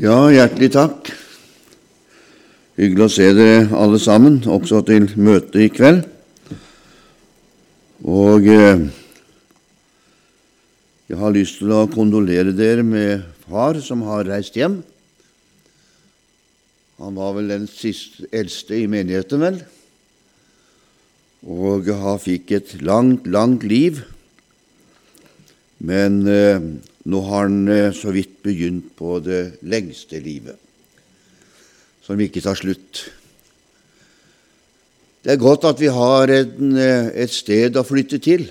Ja, hjertelig takk. Hyggelig å se dere alle sammen, også til møtet i kveld. Og eh, jeg har lyst til å kondolere dere med far som har reist hjem. Han var vel den siste, eldste i menigheten, vel, og han fikk et langt, langt liv. Men eh, nå har han eh, så vidt begynt på det lengste livet, som ikke tar slutt. Det er godt at vi har en, eh, et sted å flytte til.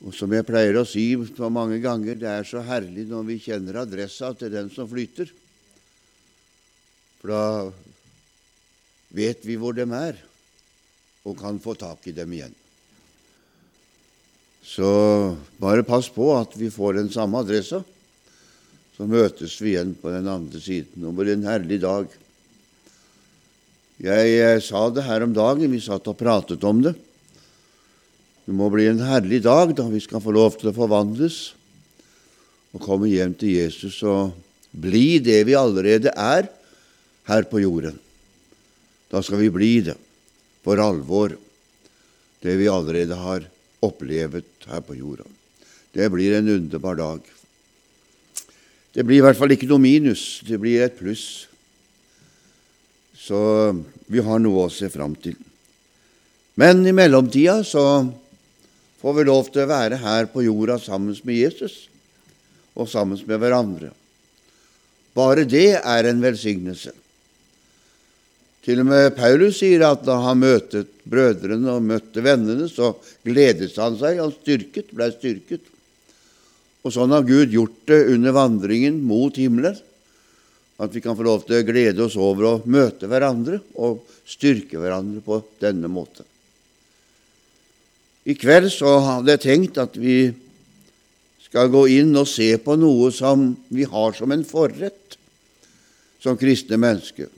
Og som jeg pleier å si så mange ganger, det er så herlig når vi kjenner adressa til den som flytter. For da vet vi hvor de er, og kan få tak i dem igjen. Så bare pass på at vi får den samme adressa. Så møtes vi igjen på den andre siden. Blir en herlig dag. Jeg, jeg sa det her om dagen, vi satt og pratet om det. Det må bli en herlig dag da vi skal få lov til å forvandles og komme hjem til Jesus og bli det vi allerede er her på jorden. Da skal vi bli det for alvor, det vi allerede har opplevet her på jorda. Det blir en underbar dag. Det blir i hvert fall ikke noe minus, det blir et pluss. Så vi har noe å se fram til. Men i mellomtida så får vi lov til å være her på jorda sammen med Jesus og sammen med hverandre. Bare det er en velsignelse. Til og med Paulus sier at da han møtte brødrene og møtte vennene, så gledet han seg. Han styrket, ble styrket. Og sånn har Gud gjort det under vandringen mot himmelen. At vi kan få lov til å glede oss over å møte hverandre og styrke hverandre på denne måten. I kveld så hadde jeg tenkt at vi skal gå inn og se på noe som vi har som en forrett som kristne mennesker.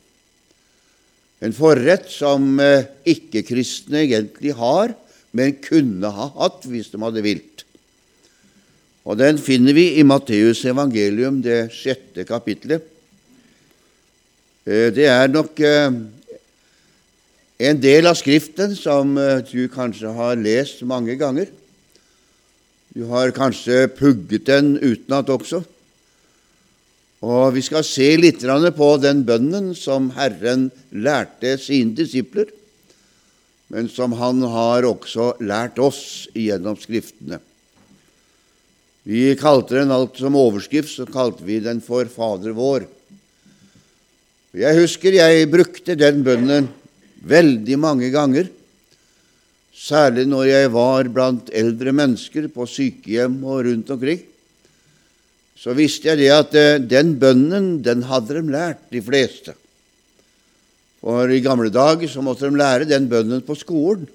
En forrett som eh, ikke-kristne egentlig har, men kunne ha hatt hvis de hadde vilt. Og Den finner vi i Matteus evangelium, det sjette kapitlet. Eh, det er nok eh, en del av Skriften som du kanskje har lest mange ganger. Du har kanskje pugget den utenat også. Og Vi skal se litt på den bønnen som Herren lærte sine disipler, men som Han har også lært oss gjennom Skriftene. Vi kalte den alt som overskrift, så kalte vi den for Fader vår. Jeg husker jeg brukte den bønnen veldig mange ganger, særlig når jeg var blant eldre mennesker på sykehjem og rundt omkring så visste jeg det at eh, den bønnen, den hadde de lært, de fleste. For i gamle dager så måtte de lære den bønnen på skolen.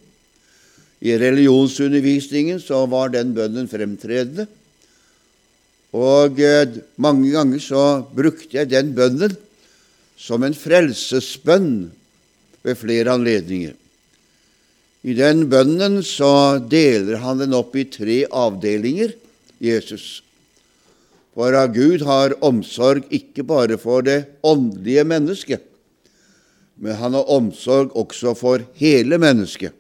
I religionsundervisningen så var den bønnen fremtredende. Og eh, mange ganger så brukte jeg den bønnen som en frelsesbønn ved flere anledninger. I den bønnen så deler han den opp i tre avdelinger, Jesus. For Gud har omsorg ikke bare for det åndelige mennesket, men han har omsorg også for hele mennesket,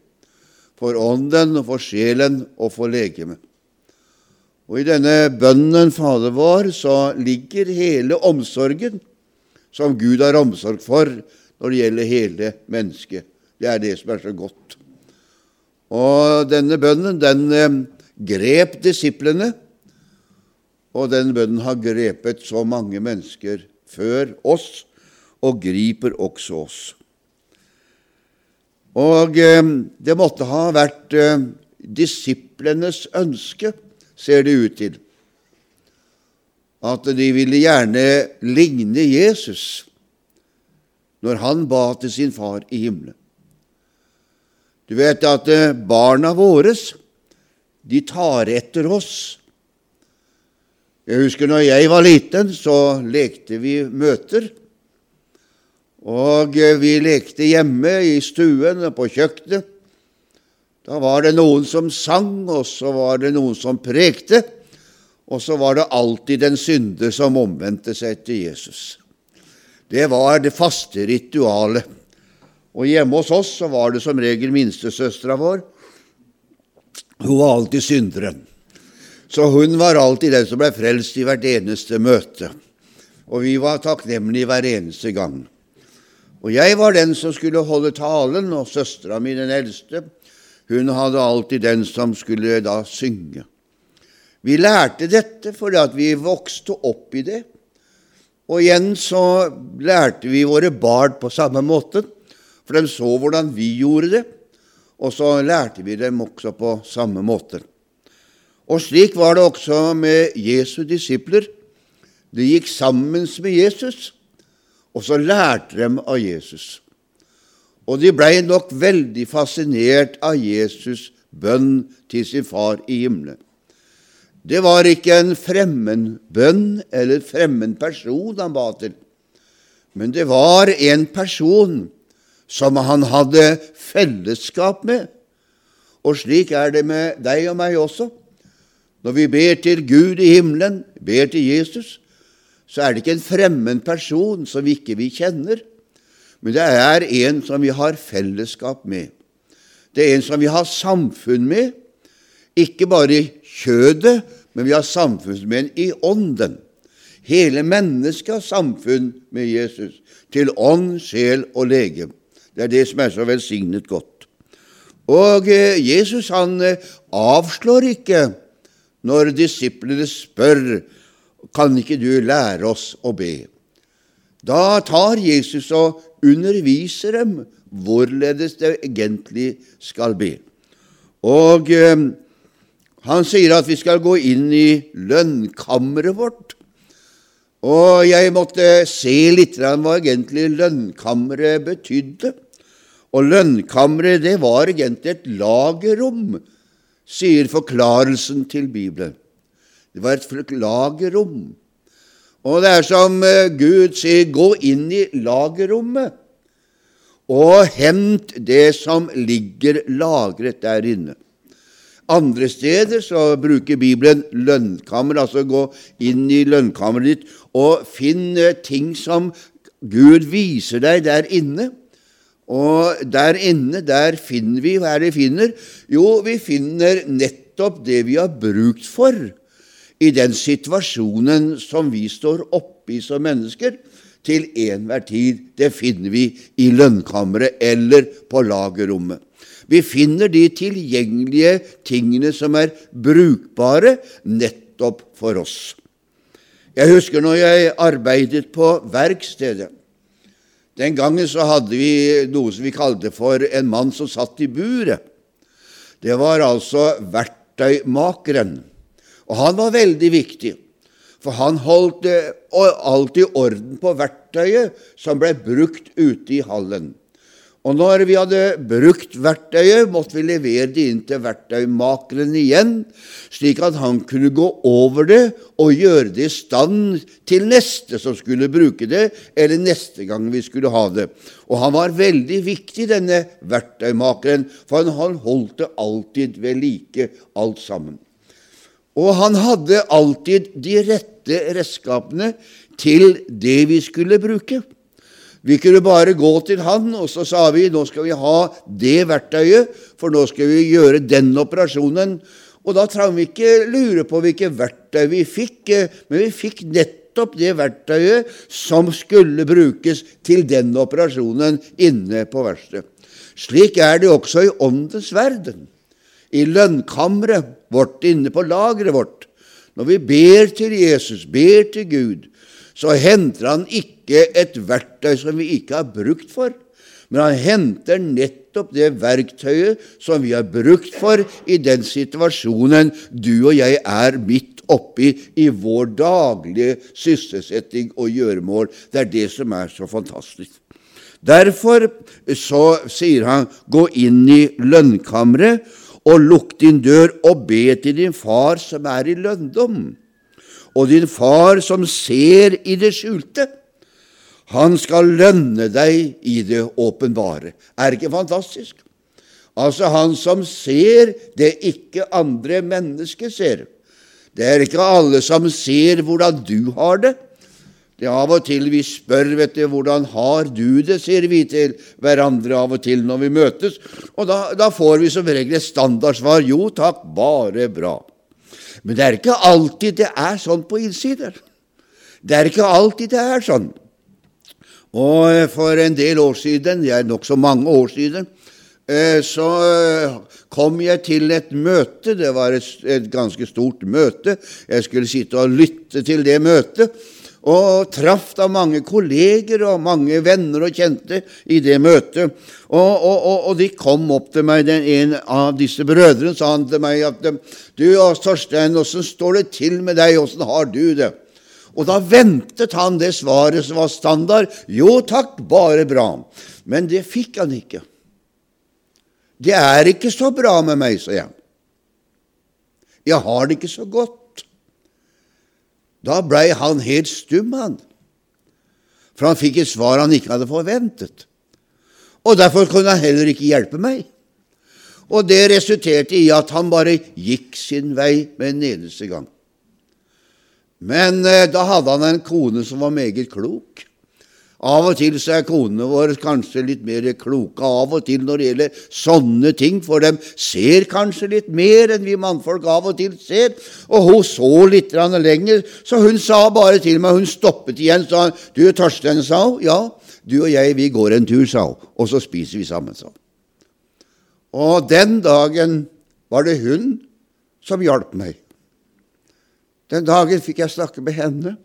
for ånden og for sjelen og for legemet. Og I denne bønnen Fader vår så ligger hele omsorgen som Gud har omsorg for når det gjelder hele mennesket. Det er det som er så godt. Og denne bønnen den eh, grep disiplene og den bønnen har grepet så mange mennesker før oss, og griper også oss. Og eh, det måtte ha vært eh, disiplenes ønske, ser det ut til, at de ville gjerne ligne Jesus når han ba til sin far i himmelen. Du vet at eh, barna våre, de tar etter oss jeg husker når jeg var liten, så lekte vi møter. Og eh, vi lekte hjemme i stuen og på kjøkkenet. Da var det noen som sang, og så var det noen som prekte. og så var det alltid den synde som omvendte seg til Jesus. Det var det faste ritualet. Og hjemme hos oss så var det som regel minstesøstera vår. Hun var alltid synderen. Så hun var alltid den som ble frelst i hvert eneste møte. Og vi var takknemlige hver eneste gang. Og jeg var den som skulle holde talen, og søstera mi, den eldste, hun hadde alltid den som skulle da synge. Vi lærte dette fordi at vi vokste opp i det. Og igjen så lærte vi våre barn på samme måte, for de så hvordan vi gjorde det, og så lærte vi dem også på samme måte. Og slik var det også med Jesu disipler. De gikk sammen med Jesus, og så lærte de av Jesus. Og de blei nok veldig fascinert av Jesus' bønn til sin far i himmelen. Det var ikke en fremmed bønn eller fremmed person han ba til, men det var en person som han hadde fellesskap med. Og slik er det med deg og meg også. Når vi ber til Gud i himmelen, ber til Jesus, så er det ikke en fremmed person som vi ikke vi kjenner, men det er en som vi har fellesskap med. Det er en som vi har samfunn med, ikke bare i kjødet, men vi har samfunn med en i ånden. Hele mennesket har samfunn med Jesus, til ånd, sjel og lege. Det er det som er så velsignet godt. Og eh, Jesus han eh, avslår ikke når disiplene spør kan ikke du lære oss å be. Da tar Jesus og underviser dem hvorledes det egentlig skal be. Og eh, han sier at vi skal gå inn i lønnkammeret vårt. Og jeg måtte se litt hva egentlig lønnkammeret betydde. Og lønnkammeret, det var egentlig et lagerrom, sier forklarelsen til Bibelen. Det var et lagerrom. Og det er som eh, Gud sier, gå inn i lagerrommet og hent det som ligger lagret der inne. Andre steder så bruker Bibelen lønnkammer, altså gå inn i lønnkammeret ditt og finn ting som Gud viser deg der inne. Og der inne, der finner vi hva er det vi finner? Jo, vi finner nettopp det vi har brukt for i den situasjonen som vi står oppe i som mennesker, til enhver tid. Det finner vi i lønnkammeret eller på lagerrommet. Vi finner de tilgjengelige tingene som er brukbare nettopp for oss. Jeg husker når jeg arbeidet på verkstedet. Den gangen så hadde vi noe som vi kalte for en mann som satt i buret. Det var altså verktøymakeren. Og han var veldig viktig, for han holdt alltid orden på verktøyet som ble brukt ute i hallen. Og når vi hadde brukt verktøyet, måtte vi levere det inn til verktøymakeren igjen, slik at han kunne gå over det og gjøre det i stand til neste som skulle bruke det, eller neste gang vi skulle ha det. Og han var veldig viktig, denne verktøymakeren, for han holdt det alltid ved like, alt sammen. Og han hadde alltid de rette redskapene til det vi skulle bruke. Vi kunne bare gå til han, og så sa vi nå skal vi ha det verktøyet, for nå skal vi gjøre den operasjonen. Og da trang vi ikke lure på hvilke verktøy vi fikk, men vi fikk nettopp det verktøyet som skulle brukes til den operasjonen inne på verkstedet. Slik er det også i åndens verden, i lønnkammeret vårt, inne på lageret vårt. Når vi ber til Jesus, ber til Gud, så henter han ikke et verktøy som vi ikke har brukt for, men han henter nettopp det verktøyet som vi har brukt for i den situasjonen du og jeg er midt oppi i vår daglige sysselsetting og gjøremål. Det er det som er så fantastisk. Derfor så sier han, gå inn i lønnkammeret og lukk din dør og be til din far som er i lønndom og din far som ser i det skjulte, han skal lønne deg i det åpenbare. Er det ikke fantastisk? Altså han som ser det ikke andre mennesker ser. Det er ikke alle som ser hvordan du har det. Det er av og til vi spør vet du, hvordan har du det, sier vi til hverandre av og til når vi møtes. Og da, da får vi som regel et standardsvar jo takk, bare bra. Men det er ikke alltid det er sånn på innsider. Det er ikke alltid det er sånn. Og for en del år siden, det er nokså mange år siden, eh, så eh, kom jeg til et møte. Det var et ganske stort møte. Jeg skulle sitte og lytte til det møtet og traff da mange kolleger og mange venner og kjente i det møtet. Og, og, og, og de kom opp til meg, den en av disse brødrene sa han til meg at du, Torstein, åssen står det til med deg, åssen har du det? Og da ventet han det svaret som var standard. Jo takk, bare bra. Men det fikk han ikke. Det er ikke så bra med meg, sa jeg. Jeg har det ikke så godt. Da blei han helt stum, han. For han fikk et svar han ikke hadde forventet. Og derfor kunne han heller ikke hjelpe meg. Og det resulterte i at han bare gikk sin vei med en eneste gang. Men eh, da hadde han en kone som var meget klok. Av og til så er konene våre kanskje litt mer kloke av og til når det gjelder sånne ting, for dem ser kanskje litt mer enn vi mannfolk av og til ser. Og hun så litt lenger, så hun sa bare til meg Hun stoppet igjen sa hun, 'Du, Torstein', sa hun. 'Ja, du og jeg, vi går en tur', sa hun. 'Og så spiser vi sammen', sa hun. Og den dagen var det hun som hjalp meg. Den dagen fikk jeg snakke med henne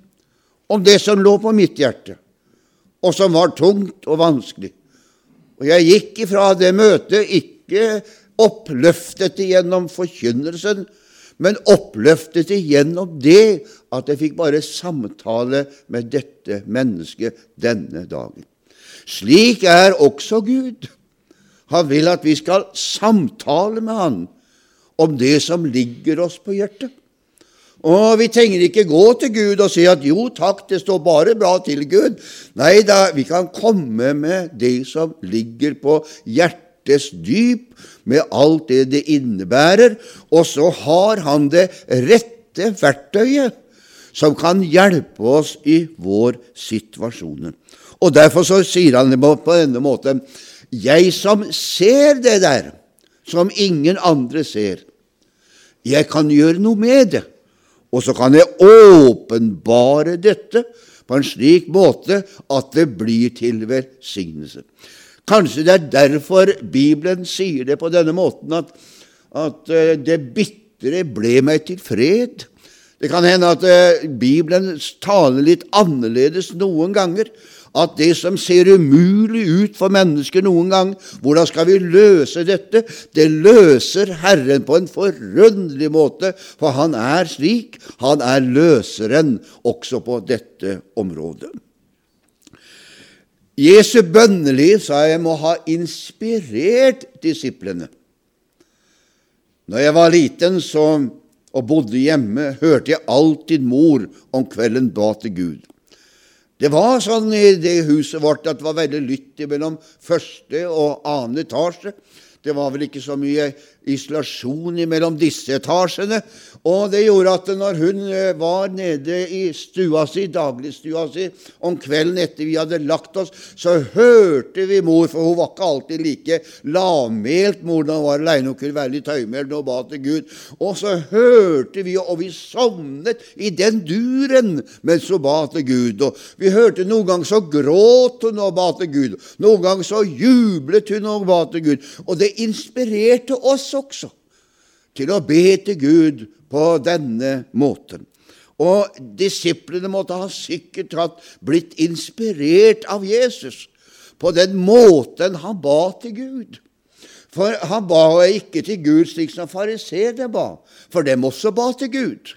om det som lå på mitt hjerte og som var tungt og vanskelig. Og jeg gikk ifra det møtet ikke oppløftet gjennom forkynnelsen, men oppløftet gjennom det at jeg fikk bare samtale med dette mennesket denne dagen. Slik er også Gud. Han vil at vi skal samtale med Han om det som ligger oss på hjertet. Og vi trenger ikke gå til Gud og si at jo takk, det står bare bra til Gud. Nei da, vi kan komme med det som ligger på hjertets dyp, med alt det det innebærer, og så har han det rette verktøyet som kan hjelpe oss i vår situasjon. Og Derfor så sier han det på denne måten Jeg som ser det der, som ingen andre ser, jeg kan gjøre noe med det. Og så kan jeg åpenbare dette på en slik måte at det blir til velsignelse. Kanskje det er derfor Bibelen sier det på denne måten, at, at eh, det bitre ble meg til fred. Det kan hende at eh, Bibelen taler litt annerledes noen ganger at det som ser umulig ut for mennesker noen gang, hvordan skal vi løse dette? Det løser Herren på en forunderlig måte, for han er slik. Han er løseren også på dette området. Jesu bønneliv, sa jeg, må ha inspirert disiplene. Når jeg var liten så, og bodde hjemme, hørte jeg alltid mor om kvelden ba til Gud. Det var sånn i det huset vårt at det var veldig lytt mellom første og annen etasje. Det var vel ikke så mye isolasjon mellom disse etasjene. Og det gjorde at når hun eh, var nede i stua si, dagligstua si, om kvelden etter vi hadde lagt oss, så hørte vi mor, for hun var ikke alltid like lavmælt, mor når hun var aleine. Hun kunne være litt høymælt og ba til Gud. Og så hørte vi, og vi sovnet i den duren mens hun ba til Gud. Og vi hørte noen ganger så gråt hun og ba til Gud. Noen ganger så jublet hun og ba til Gud. Og det inspirerte oss også til å be til Gud på denne måten. Og disiplene måtte ha sikkert hatt blitt inspirert av Jesus på den måten han ba til Gud. For han ba ikke til Gud slik som fariseerne ba, for dem også ba til Gud.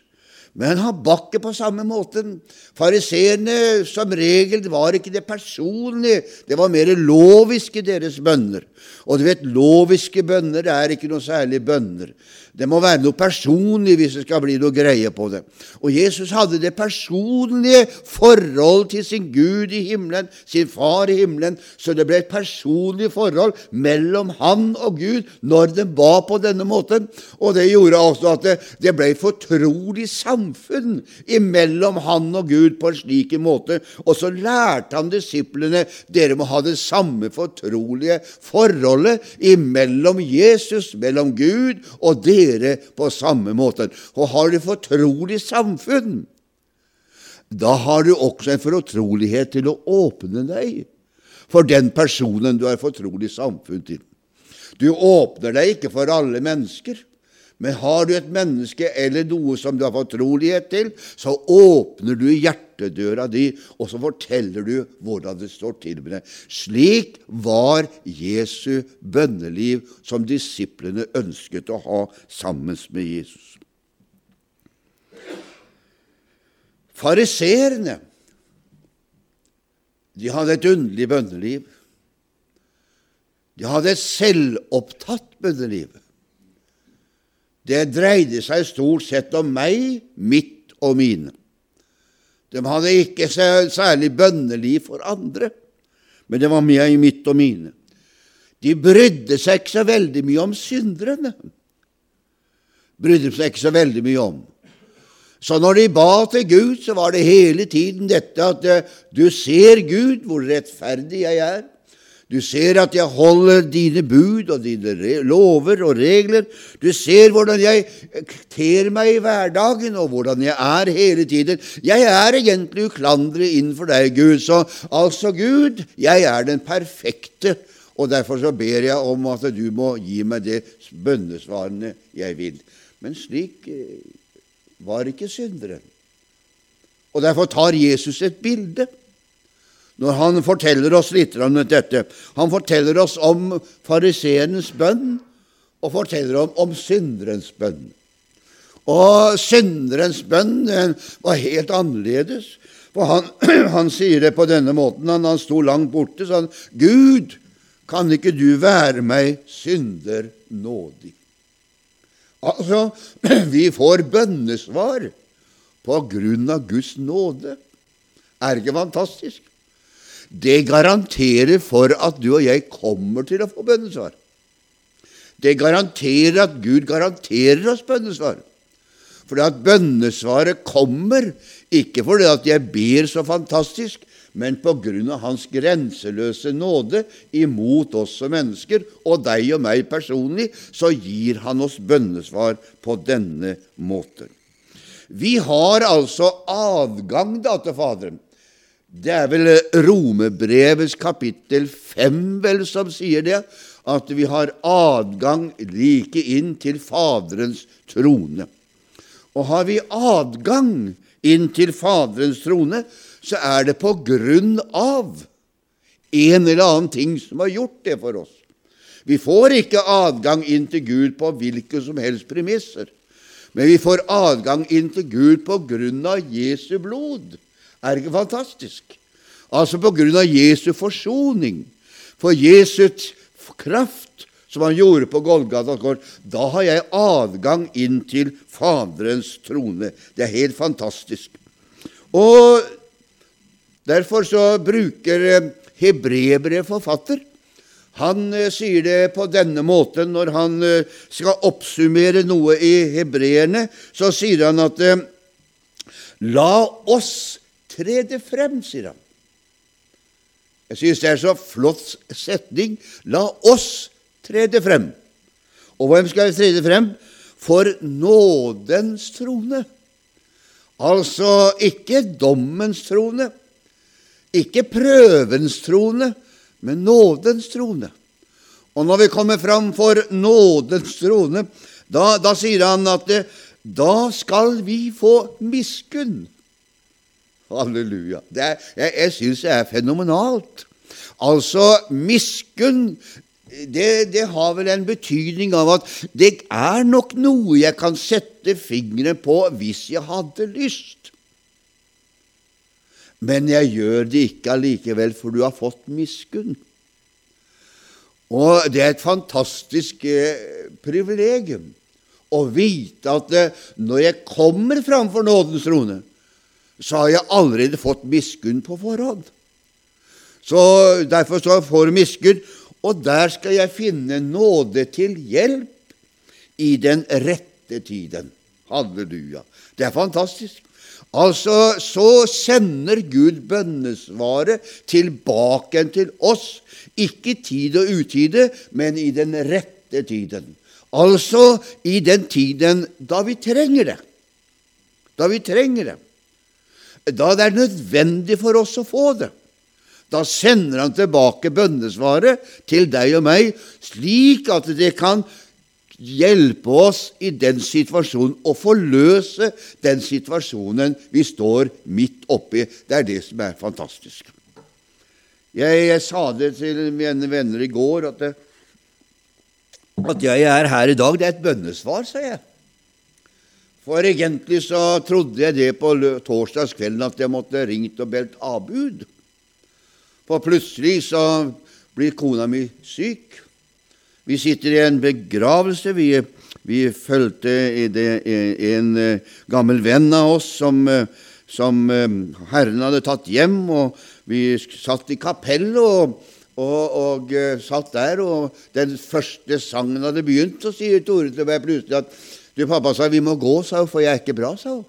Men han ba på samme måten. Fariseerne som regel var ikke det personlige, det var mer loviske deres bønner. Og du vet, loviske bønner er ikke noe særlig bønner. Det må være noe personlig hvis det skal bli noe greie på det. Og Jesus hadde det personlige forhold til sin Gud i himmelen, sin Far i himmelen, så det ble et personlig forhold mellom han og Gud når de ba på denne måten. Og det gjorde altså at det, det ble fortrolig samfunn imellom han og Gud på en slik måte. Og så lærte han disiplene dere må ha det samme fortrolige forholdet imellom Jesus, mellom Gud og dere på samme måte. Og har du fortrolig samfunn, da har du også en fortrolighet til å åpne deg for den personen du har fortrolig samfunn til. Du åpner deg ikke for alle mennesker. Men har du et menneske eller noe som du har fortrolighet til, så åpner du hjertedøra di, og så forteller du hvordan det står til med deg. Slik var Jesu bønneliv som disiplene ønsket å ha sammen med Jesus. Fariseerne de hadde et underlig bønneliv. De hadde et selvopptatt bønneliv. Det dreide seg stort sett om meg, mitt og mine. De hadde ikke særlig bønneliv for andre, men det var meg, mitt og mine. De brydde seg ikke så veldig mye om synderne. Brydde seg ikke så veldig mye om. Så når de ba til Gud, så var det hele tiden dette at eh, du ser, Gud, hvor rettferdig jeg er. Du ser at jeg holder dine bud og dine lover og regler. Du ser hvordan jeg ter meg i hverdagen, og hvordan jeg er hele tiden. Jeg er egentlig uklandret innenfor deg, Gud. Så altså, Gud, jeg er den perfekte, og derfor så ber jeg om at du må gi meg det bønnesvarene jeg vil. Men slik eh, var ikke synderen. Og derfor tar Jesus et bilde når han forteller oss litt om dette. Han forteller oss om fariseerens bønn, og forteller om, om synderens bønn. Og synderens bønn var helt annerledes. For han, han, sier det på denne måten. Han, han sto langt borte, sa han, Gud, kan ikke du være meg synder nådig? Altså, vi får bønnesvar på grunn av Guds nåde. Er det ikke fantastisk? Det garanterer for at du og jeg kommer til å få bønnesvar. Det garanterer at Gud garanterer oss bønnesvar. For at bønnesvaret kommer ikke fordi at jeg ber så fantastisk, men på grunn av Hans grenseløse nåde imot oss som mennesker, og deg og meg personlig, så gir Han oss bønnesvar på denne måten. Vi har altså adgang da til Faderen. Det er vel Romebrevets kapittel 5 vel som sier det, at vi har adgang like inn til Faderens trone. Og har vi adgang inn til Faderens trone, så er det på grunn av en eller annen ting som har gjort det for oss. Vi får ikke adgang inn til Gud på hvilke som helst premisser, men vi får adgang inn til Gud på grunn av Jesu blod. Er ikke fantastisk? Altså på grunn av Jesu forsoning, for Jesu kraft, som han gjorde på Golgata kors, da har jeg adgang inn til Faderens trone. Det er helt fantastisk. Og Derfor så bruker Hebrebre hebreerbrevet forfatter han eh, sier det på denne måten når han eh, skal oppsummere noe i hebreerne. Så sier han at La oss Tre frem, sier han. Jeg synes det er så flott setning. La oss tre frem. Og hvem skal tre frem? For nådens trone. Altså ikke dommens trone, ikke prøvens trone, men nådens trone. Og når vi kommer fram for nådens trone, da, da sier han at det, da skal vi få miskunn. Halleluja. Er, jeg jeg syns det er fenomenalt. Altså, miskunn det, det, har vel en betydning av at det er nok noe jeg kan sette fingeren på hvis jeg hadde lyst. Men jeg gjør det ikke allikevel, for du har fått miskunn. Og det er et fantastisk eh, privilegium å vite at eh, når jeg kommer framfor nådens trone, så har jeg allerede fått miskunn på forhånd. Så Derfor så får jeg miskunn, og der skal jeg finne nåde til hjelp i den rette tiden. Halleluja. Det er fantastisk. Altså, så sender Gud bønnesvaret tilbake til oss, ikke i tid og utide, men i den rette tiden. Altså i den tiden da vi trenger det. Da vi trenger det. Da det er nødvendig for oss å få det. Da sender han tilbake bønnesvaret til deg og meg, slik at det kan hjelpe oss i den situasjonen og forløse den situasjonen vi står midt oppi. Det er det som er fantastisk. Jeg, jeg sa det til mine venner i går, at, det, at jeg er her i dag. Det er et bønnesvar, sa jeg. For egentlig så trodde jeg det på torsdagskvelden at jeg måtte ringt og belt avbud. For plutselig så blir kona mi syk. Vi sitter i en begravelse. Vi, vi fulgte en eh, gammel venn av oss som, eh, som eh, Herren hadde tatt hjem. og Vi satt i kapellet og, og, og, satt der, og den første sangen hadde begynt. Så sier Tore til meg plutselig at du, pappa sa vi må gå, sa hun, for jeg er ikke bra, sa hun.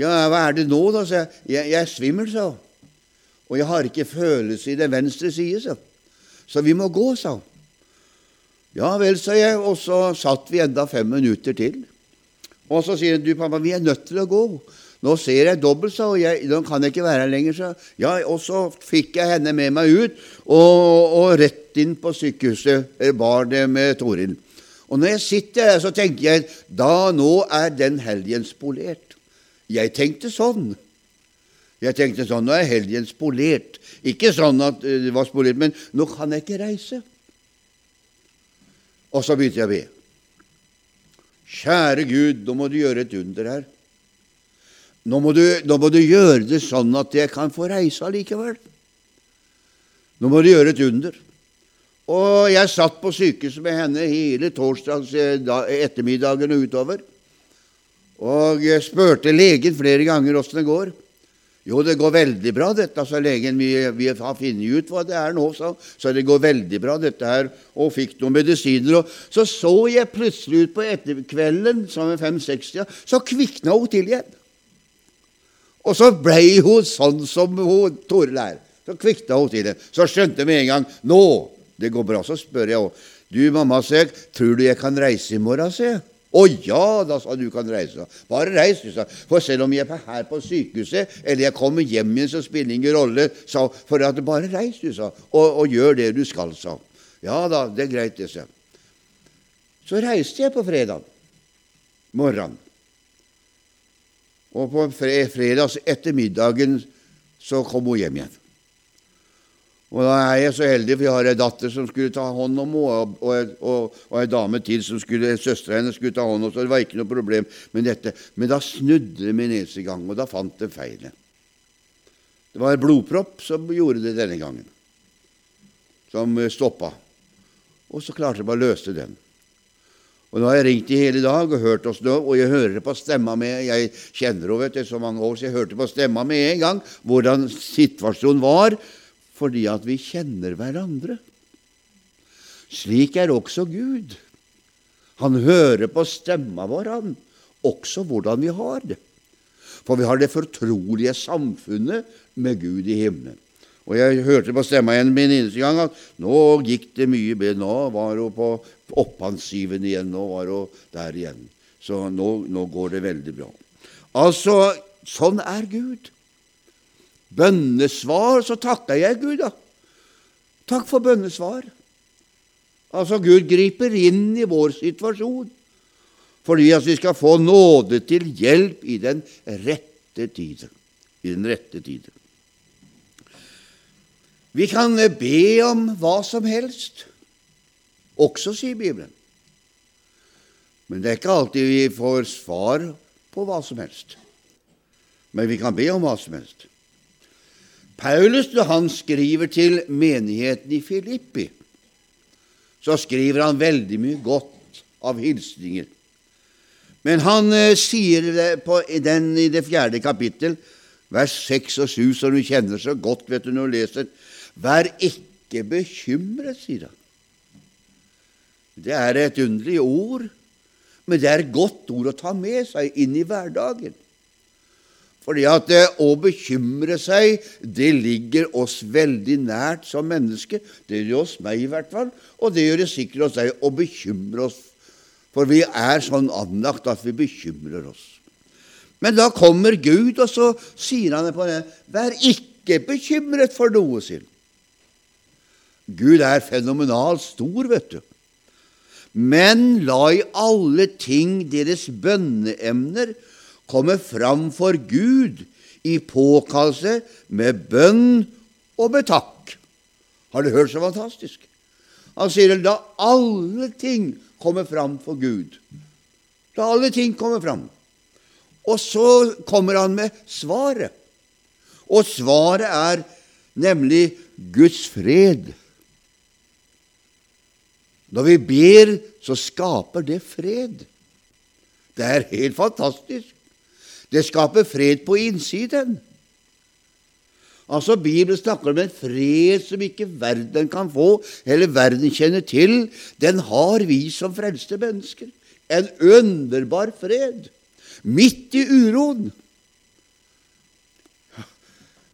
Ja, hva er det nå, da? sa jeg. Jeg, jeg er svimmel, sa hun. Og jeg har ikke følelse i den venstre side, så. Så vi må gå, sa hun. Ja vel, sa jeg, og så satt vi enda fem minutter til. Og så sier hun, du pappa, vi er nødt til å gå. Nå ser jeg dobbelt, sa hun. Nå kan jeg ikke være her lenger, sa Ja, og så fikk jeg henne med meg ut, og, og rett inn på sykehuset bar det med Toril. Og når jeg sitter der, så tenker jeg da nå er den helgen spolert. Jeg tenkte sånn. Jeg tenkte sånn Nå er helgen spolert. Ikke sånn at eh, det var spolert, men nå kan jeg ikke reise. Og så begynte jeg å be. Kjære Gud, nå må du gjøre et under her. Nå må, du, nå må du gjøre det sånn at jeg kan få reise allikevel. Nå må du gjøre et under. Og jeg satt på sykehuset med henne hele torsdags eh, ettermiddagen og utover. Og jeg spurte legen flere ganger åssen det går. Jo, det går veldig bra, dette, sa legen. Vi, vi, har funnet ut hva det er nå, sa Så det går veldig bra, dette her. Og fikk noen medisiner. Og så så jeg plutselig ut på etterkvelden, som er fem-seks, så kvikna hun til igjen. Og så blei hun sånn som hun Toril er. Så kvikna hun til igjen. Så skjønte med en gang Nå, det går bra. Så spør jeg òg. Du, mamma, sier tror du jeg kan reise i morgen, sa jeg. Å ja, da sa du kan reise. Bare reis, du sa. For selv om jeg er her på sykehuset, eller jeg kommer hjem igjen, så spiller ingen rolle. sa For at bare reis, du sa, og, og gjør det du skal, sa Ja da, det er greit, det, sa Så reiste jeg på fredag morgen. Og på fredags ettermiddagen så kom hun hjem igjen. Og da er jeg så heldig, for jeg har ei datter som skulle ta hånd om henne, og, og, og, ei dame til som skulle, søstera hennes skulle ta hånd om så det var ikke noe problem med dette. Men da snudde det min nese i gang, og da fant det feilet. Det var blodpropp som gjorde det denne gangen, som stoppa. Og så klarte jeg bare å løse den. Og Nå har jeg ringt i hele dag og hørt oss nå, og jeg hører det på stemma med Jeg kjenner henne etter så mange år, så jeg hørte på stemma med en gang hvordan situasjonen var fordi at vi kjenner hverandre. Slik er også Gud. Han hører på stemma vår, han, også hvordan vi har det. For vi har det fortrolige samfunnet med Gud i himmelen. Og jeg hørte på stemma igjen min eneste gang at nå gikk det mye bedre. Nå var hun på opphansiven igjen. Nå var hun der igjen. Så nå, nå går det veldig bra. Altså, sånn er Gud bønnesvar, så takker jeg Gud, da. Takk for bønnesvar. Altså, Gud griper inn i vår situasjon fordi at vi skal få nåde til hjelp i den rette tiden. I den rette tiden. Vi kan be om hva som helst, også, sier Bibelen. Men det er ikke alltid vi får svar på hva som helst. Men vi kan be om hva som helst. Paulus, når han skriver til menigheten i Filippi, så skriver han veldig mye godt av hilsninger. Men han eh, sier det på, den, i det fjerde kapittel, vers 6 og 7, som du kjenner så godt vet du når du leser. Vær ikke bekymret, sier han. Det er et underlig ord, men det er et godt ord å ta med seg inn i hverdagen. Fordi at det å bekymre seg, det ligger oss veldig nært som mennesker. Det gjør oss meg i hvert fall, og det gjør det sikkert oss deg å bekymre oss. For vi er sånn anlagt at vi bekymrer oss. Men da kommer Gud, og så sier han det på det. Vær ikke bekymret for noe, sier. Gud er fenomenalt stor, vet du. Men la i alle ting deres bønneemner komme fram for Gud i påkallelse med bønn og med takk. Har du hørt så fantastisk? Han sier la alle ting komme fram for Gud. La alle ting komme fram. Og så kommer han med svaret. Og svaret er nemlig Guds fred. Når vi ber, så skaper det fred. Det er helt fantastisk. Det skaper fred på innsiden. Altså, Bibelen snakker om en fred som ikke verden kan få, eller verden kjenner til. Den har vi som frelste mennesker. En underbar fred. Midt i uroen.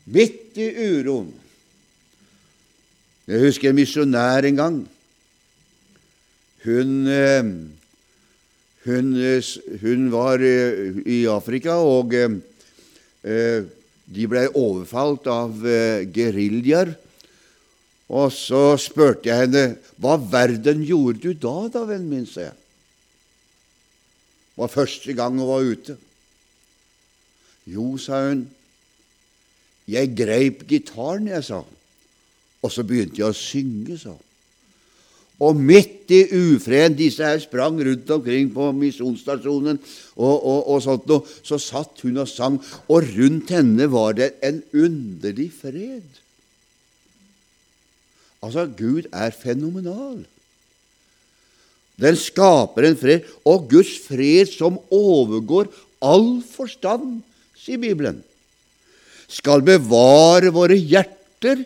Midt i uroen. Jeg husker en misjonær en gang. Hun, eh, hun, eh, hun var eh, i Afrika, og de ble overfalt av geriljaer. Og så spurte jeg henne hva verden gjorde du da, da, vennen min, sa jeg. Det var første gang hun var ute. Jo, sa hun, jeg greip gitaren, jeg, sa, og så begynte jeg å synge, sa hun. Og midt i ufreden Disse her sprang rundt omkring på misjonsstasjonen, og, og, og, sånt noe. Så satt hun og sang, og rundt henne var det en underlig fred. Altså, Gud er fenomenal. Den skaper en fred, og Guds fred som overgår all forstand, sier Bibelen, skal bevare våre hjerter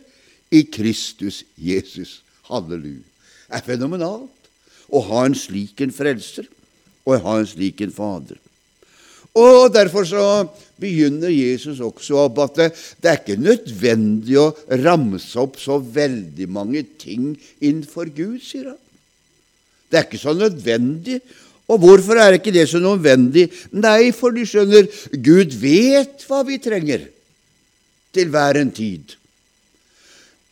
i Kristus Jesus. Halleluja er fenomenalt å ha en slik en frelser og ha en slik en fader. Og Derfor så begynner Jesus også opp at det, det, er ikke nødvendig å ramse opp så veldig mange ting innenfor Gud, sier han. Det er ikke så nødvendig. Og hvorfor er ikke det så nødvendig? Nei, for de skjønner, Gud vet hva vi trenger til hver en tid.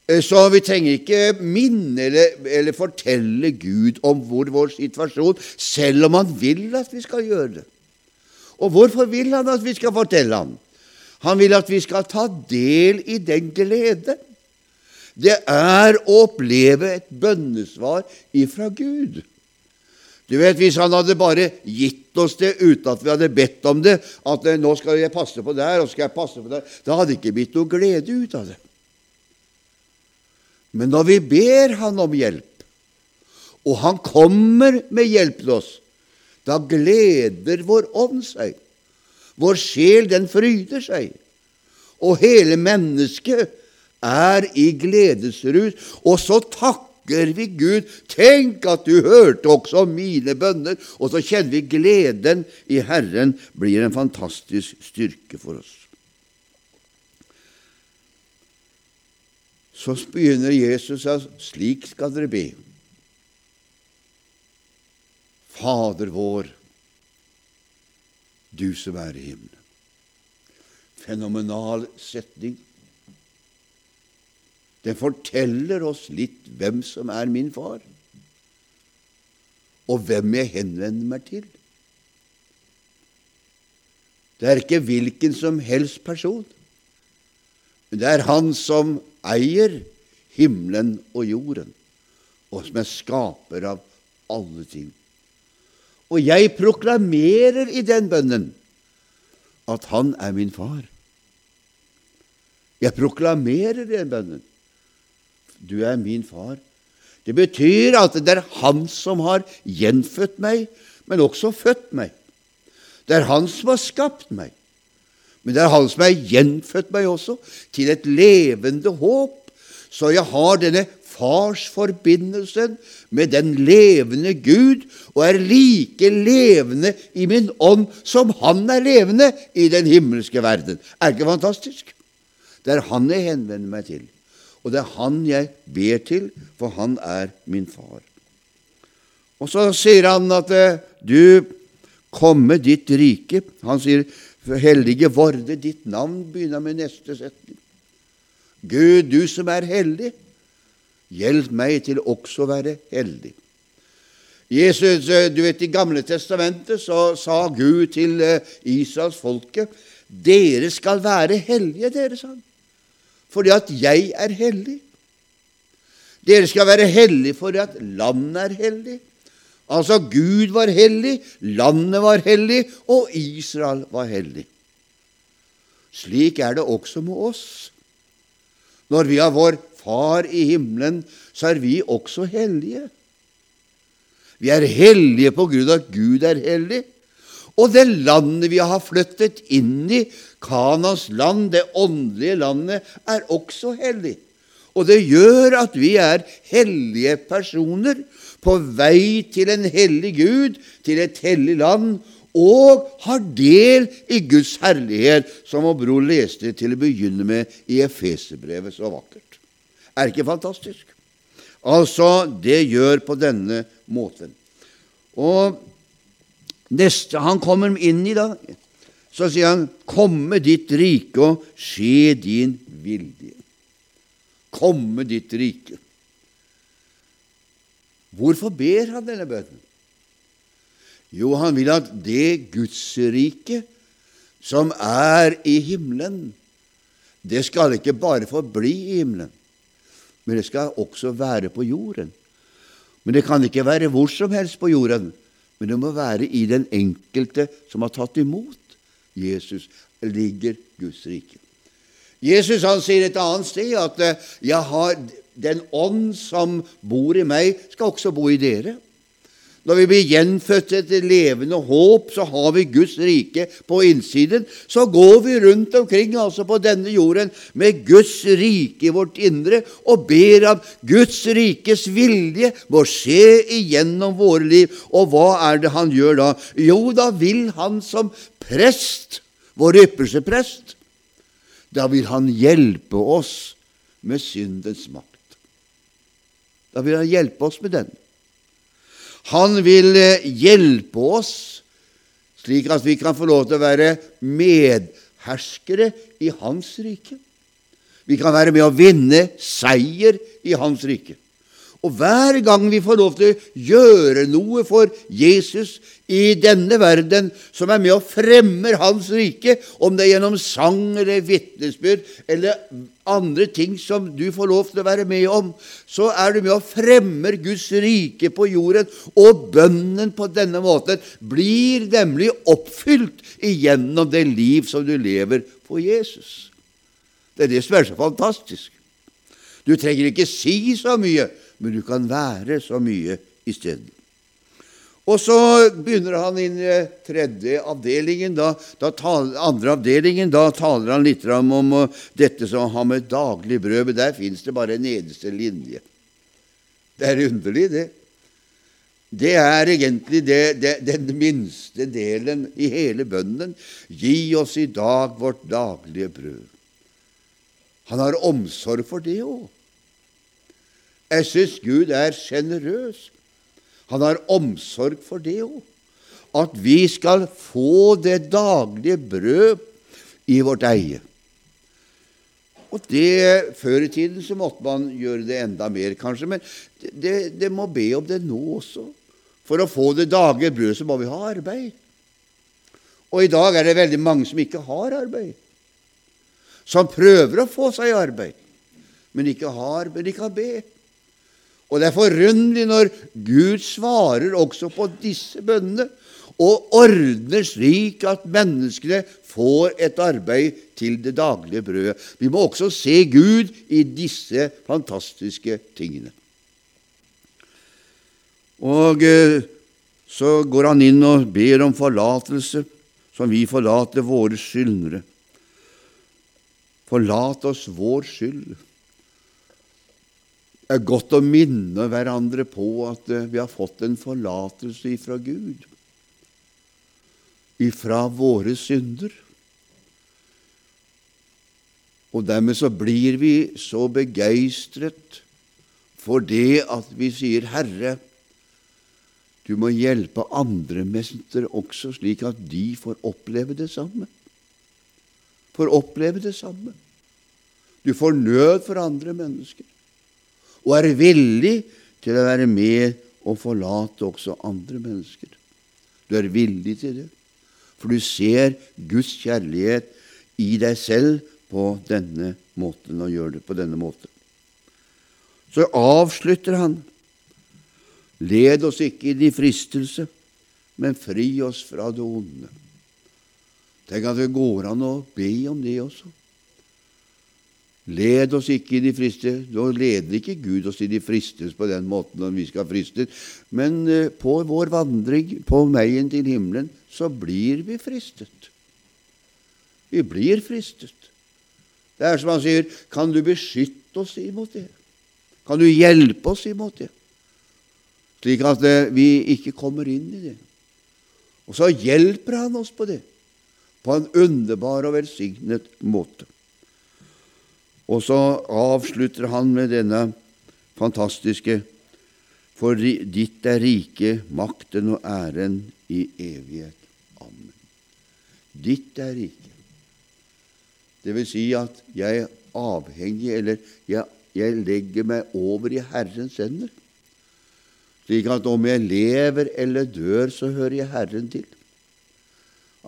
Eh, så vi trenger ikke minne eller, eller, fortelle Gud om hvor vår situasjon, selv om Han vil at vi skal gjøre det. Og hvorfor vil Han at vi skal fortelle ham? Han vil at vi skal ta del i den glede. Det er å oppleve et bønnesvar ifra Gud. Du vet, Hvis han hadde bare gitt oss det uten at vi hadde bedt om det, at eh, 'nå skal jeg passe på der, og skal jeg passe på der', da hadde det ikke blitt noe glede ut av det. Men når vi ber Han om hjelp, og Han kommer med hjelp til oss, da gleder vår ånd seg. Vår sjel, den fryder seg. Og hele mennesket er i gledesrus. Og så takker vi Gud. Tenk at du hørte også mine bønner. Og så kjenner vi gleden i Herren blir en fantastisk styrke for oss. Så begynner Jesus at slik skal dere be. Fader vår, du som er i himmelen. Fenomenal setning. Den forteller oss litt hvem som er min far, og hvem jeg henvender meg til. Det er ikke hvilken som helst person. Men det er han som eier himmelen og jorden, og som er skaper av alle ting. Og jeg proklamerer i den bønnen at Han er min far. Jeg proklamerer i den bønnen. Du er min far. Det betyr at det er Han som har gjenfødt meg, men også født meg. Det er Han som har skapt meg. Men det er Han som har gjenfødt meg også, til et levende håp, så jeg har denne farsforbindelsen med den levende Gud, og er like levende i min ånd som Han er levende i den himmelske verden. Er ikke fantastisk? Det er Han jeg henvender meg til, og det er Han jeg ber til, for Han er min far. Og så sier han at eh, du komme ditt rike. Han sier hellige vorde ditt navn, begynner med neste setning. Gud, du som er hellig, hjelp meg til også å være hellig. Jesus, eh, du vet I Gamle testamentet så sa Gud til eh, Israels folke dere skal være hellige, dere, sa han, fordi at jeg er hellig. Dere skal være hellige fordi at landet er hellig. Altså, Gud var hellig, landet var hellig, og Israel var hellig. Slik er det også med oss. Når vi har vår Far i himmelen, så er vi også hellige. Vi er hellige på grunn av at Gud er hellig. Og det landet vi har flyttet inn i, Kanas land, det åndelige landet, er også hellig. Og det gjør at vi er hellige personer på vei til en hellig Gud, til et hellig land, og har del i Guds herlighet, som vår bror leste til å begynne med i Efeserbrevet så vakkert. Er ikke fantastisk? Altså, det gjør på denne måten. Og neste han kommer inn i, da, så sier han, 'Komme ditt rike, og skje din vilje'. Komme ditt rike. Hvorfor ber han denne bønnen? Jo, han vil at det Gudsriket som er i himmelen, det skal ikke bare forbli i himmelen, men det skal også være på jorden. Men det kan ikke være hvor som helst på jorden, men det må være i den enkelte som har tatt imot Jesus, ligger Guds rike. Jesus han sier et annet sted at jeg har den ånd som bor i meg, skal også bo i dere. Når vi blir gjenfødt etter levende håp, så har vi Guds rike på innsiden. Så går vi rundt omkring altså på denne jorden med Guds rike i vårt indre og ber om Guds rikes vilje må skje igjennom våre liv. Og hva er det han gjør da? Jo, da vil han som prest, vår ypperste prest, da vil han hjelpe oss med syndens makt. Da vil han hjelpe oss med den. Han vil eh, hjelpe oss slik at vi kan få lov til å være medherskere i Hans rike. Vi kan være med å vinne seier i Hans rike. Og hver gang vi får lov til å gjøre noe for Jesus i denne verden, som er med og fremmer Hans rike, om det er gjennom sang eller vitnesbyrd eller andre ting som du får lov til å være med om, så er du med og fremmer Guds rike på jorden, og bønnen på denne måten blir nemlig oppfylt igjennom det liv som du lever for Jesus. Det er det som er så fantastisk. Du trenger ikke si så mye men du kan være så mye isteden. Og så begynner han inn i tredje avdelingen. Da, da taler, andre avdelingen, da taler han litt om, om dette som har med daglig brød Men der fins det bare en eneste linje. Det er underlig, det. Det er egentlig det, det, den minste delen i hele bønnen. Gi oss i dag vårt daglige brød. Han har omsorg for det òg. Jeg syns Gud er sjenerøs. Han har omsorg for det òg. At vi skal få det daglige brød i vårt eie. Og det, Før i tiden så måtte man gjøre det enda mer, kanskje, men det, det må be om det nå også. For å få det daglige brød så må vi ha arbeid. Og i dag er det veldig mange som ikke har arbeid, som prøver å få seg arbeid. men ikke har, men de kan be. Og det er forunderlig når Gud svarer også på disse bønnene og ordner slik at menneskene får et arbeid til det daglige brødet. Vi må også se Gud i disse fantastiske tingene. Og eh, så går han inn og ber om forlatelse, som vi forlater våre skyldnere. Forlat oss vår skyld. Det er godt å minne hverandre på at eh, vi har fått en forlatelse ifra Gud, ifra våre synder. Og dermed så blir vi så begeistret for det at vi sier, Herre, du må hjelpe andre mennesker også, slik at de får oppleve det samme. Får oppleve det samme. Du får nød for andre mennesker, og er villig til å være med og forlate også andre mennesker. Du er villig til det, for du ser Guds kjærlighet i deg selv på denne måten og gjør det på denne måten. Så avslutter han Led oss ikke inn i fristelse, men fri oss fra det onde. Tenk at det går an å be om det også. Led oss ikke i friste. Nå leder ikke Gud oss i fristes på den måten når vi skal fristes, men eh, på vår vandring på veien til himmelen så blir vi fristet. Vi blir fristet. Det er som han sier, kan du beskytte oss imot det? Kan du hjelpe oss imot det? slik at eh, vi ikke kommer inn i det. Og så hjelper han oss på det, på en underbar og velsignet måte. Og så avslutter han med denne fantastiske For ditt er riket, makten og æren i evighet. Amen. Ditt er riket. Det vil si at jeg er avhengig, eller jeg, jeg legger meg over i Herrens hender slik at om jeg lever eller dør, så hører jeg Herren til.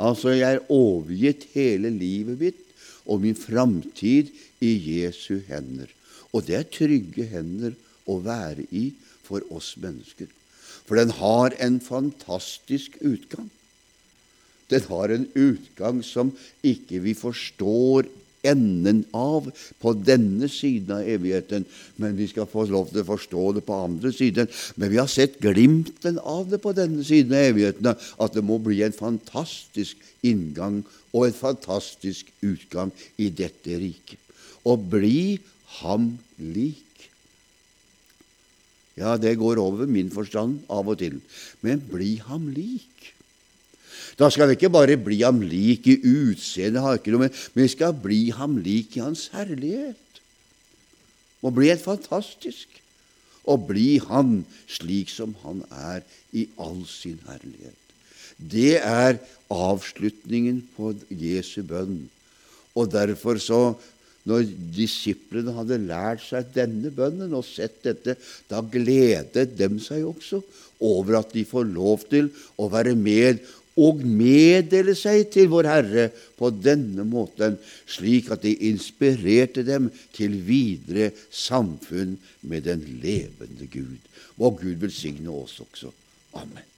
Altså, jeg er overgitt hele livet mitt og min framtid i Jesu hender. Og det er trygge hender å være i for oss mennesker. For den har en fantastisk utgang. Den har en utgang som ikke vi forstår enden av på denne siden av evigheten, men vi skal få lov til å forstå det på andre siden. Men vi har sett glimten av det på denne siden av evigheten, at det må bli en fantastisk inngang og en fantastisk utgang i dette riket. Å bli ham lik. Ja, det går over min forstand av og til, men bli ham lik. Da skal vi ikke bare bli ham lik i utseendet, men vi skal bli ham lik i hans herlighet. Og bli helt fantastisk Og bli han slik som han er i all sin herlighet. Det er avslutningen på Jesu bønn. Og derfor så når disiplene hadde lært seg denne bønnen og sett dette, da gledet dem seg også over at de får lov til å være med og meddele seg til vår Herre på denne måten, slik at de inspirerte dem til videre samfunn med den levende Gud. Og Gud velsigne oss også. Amen.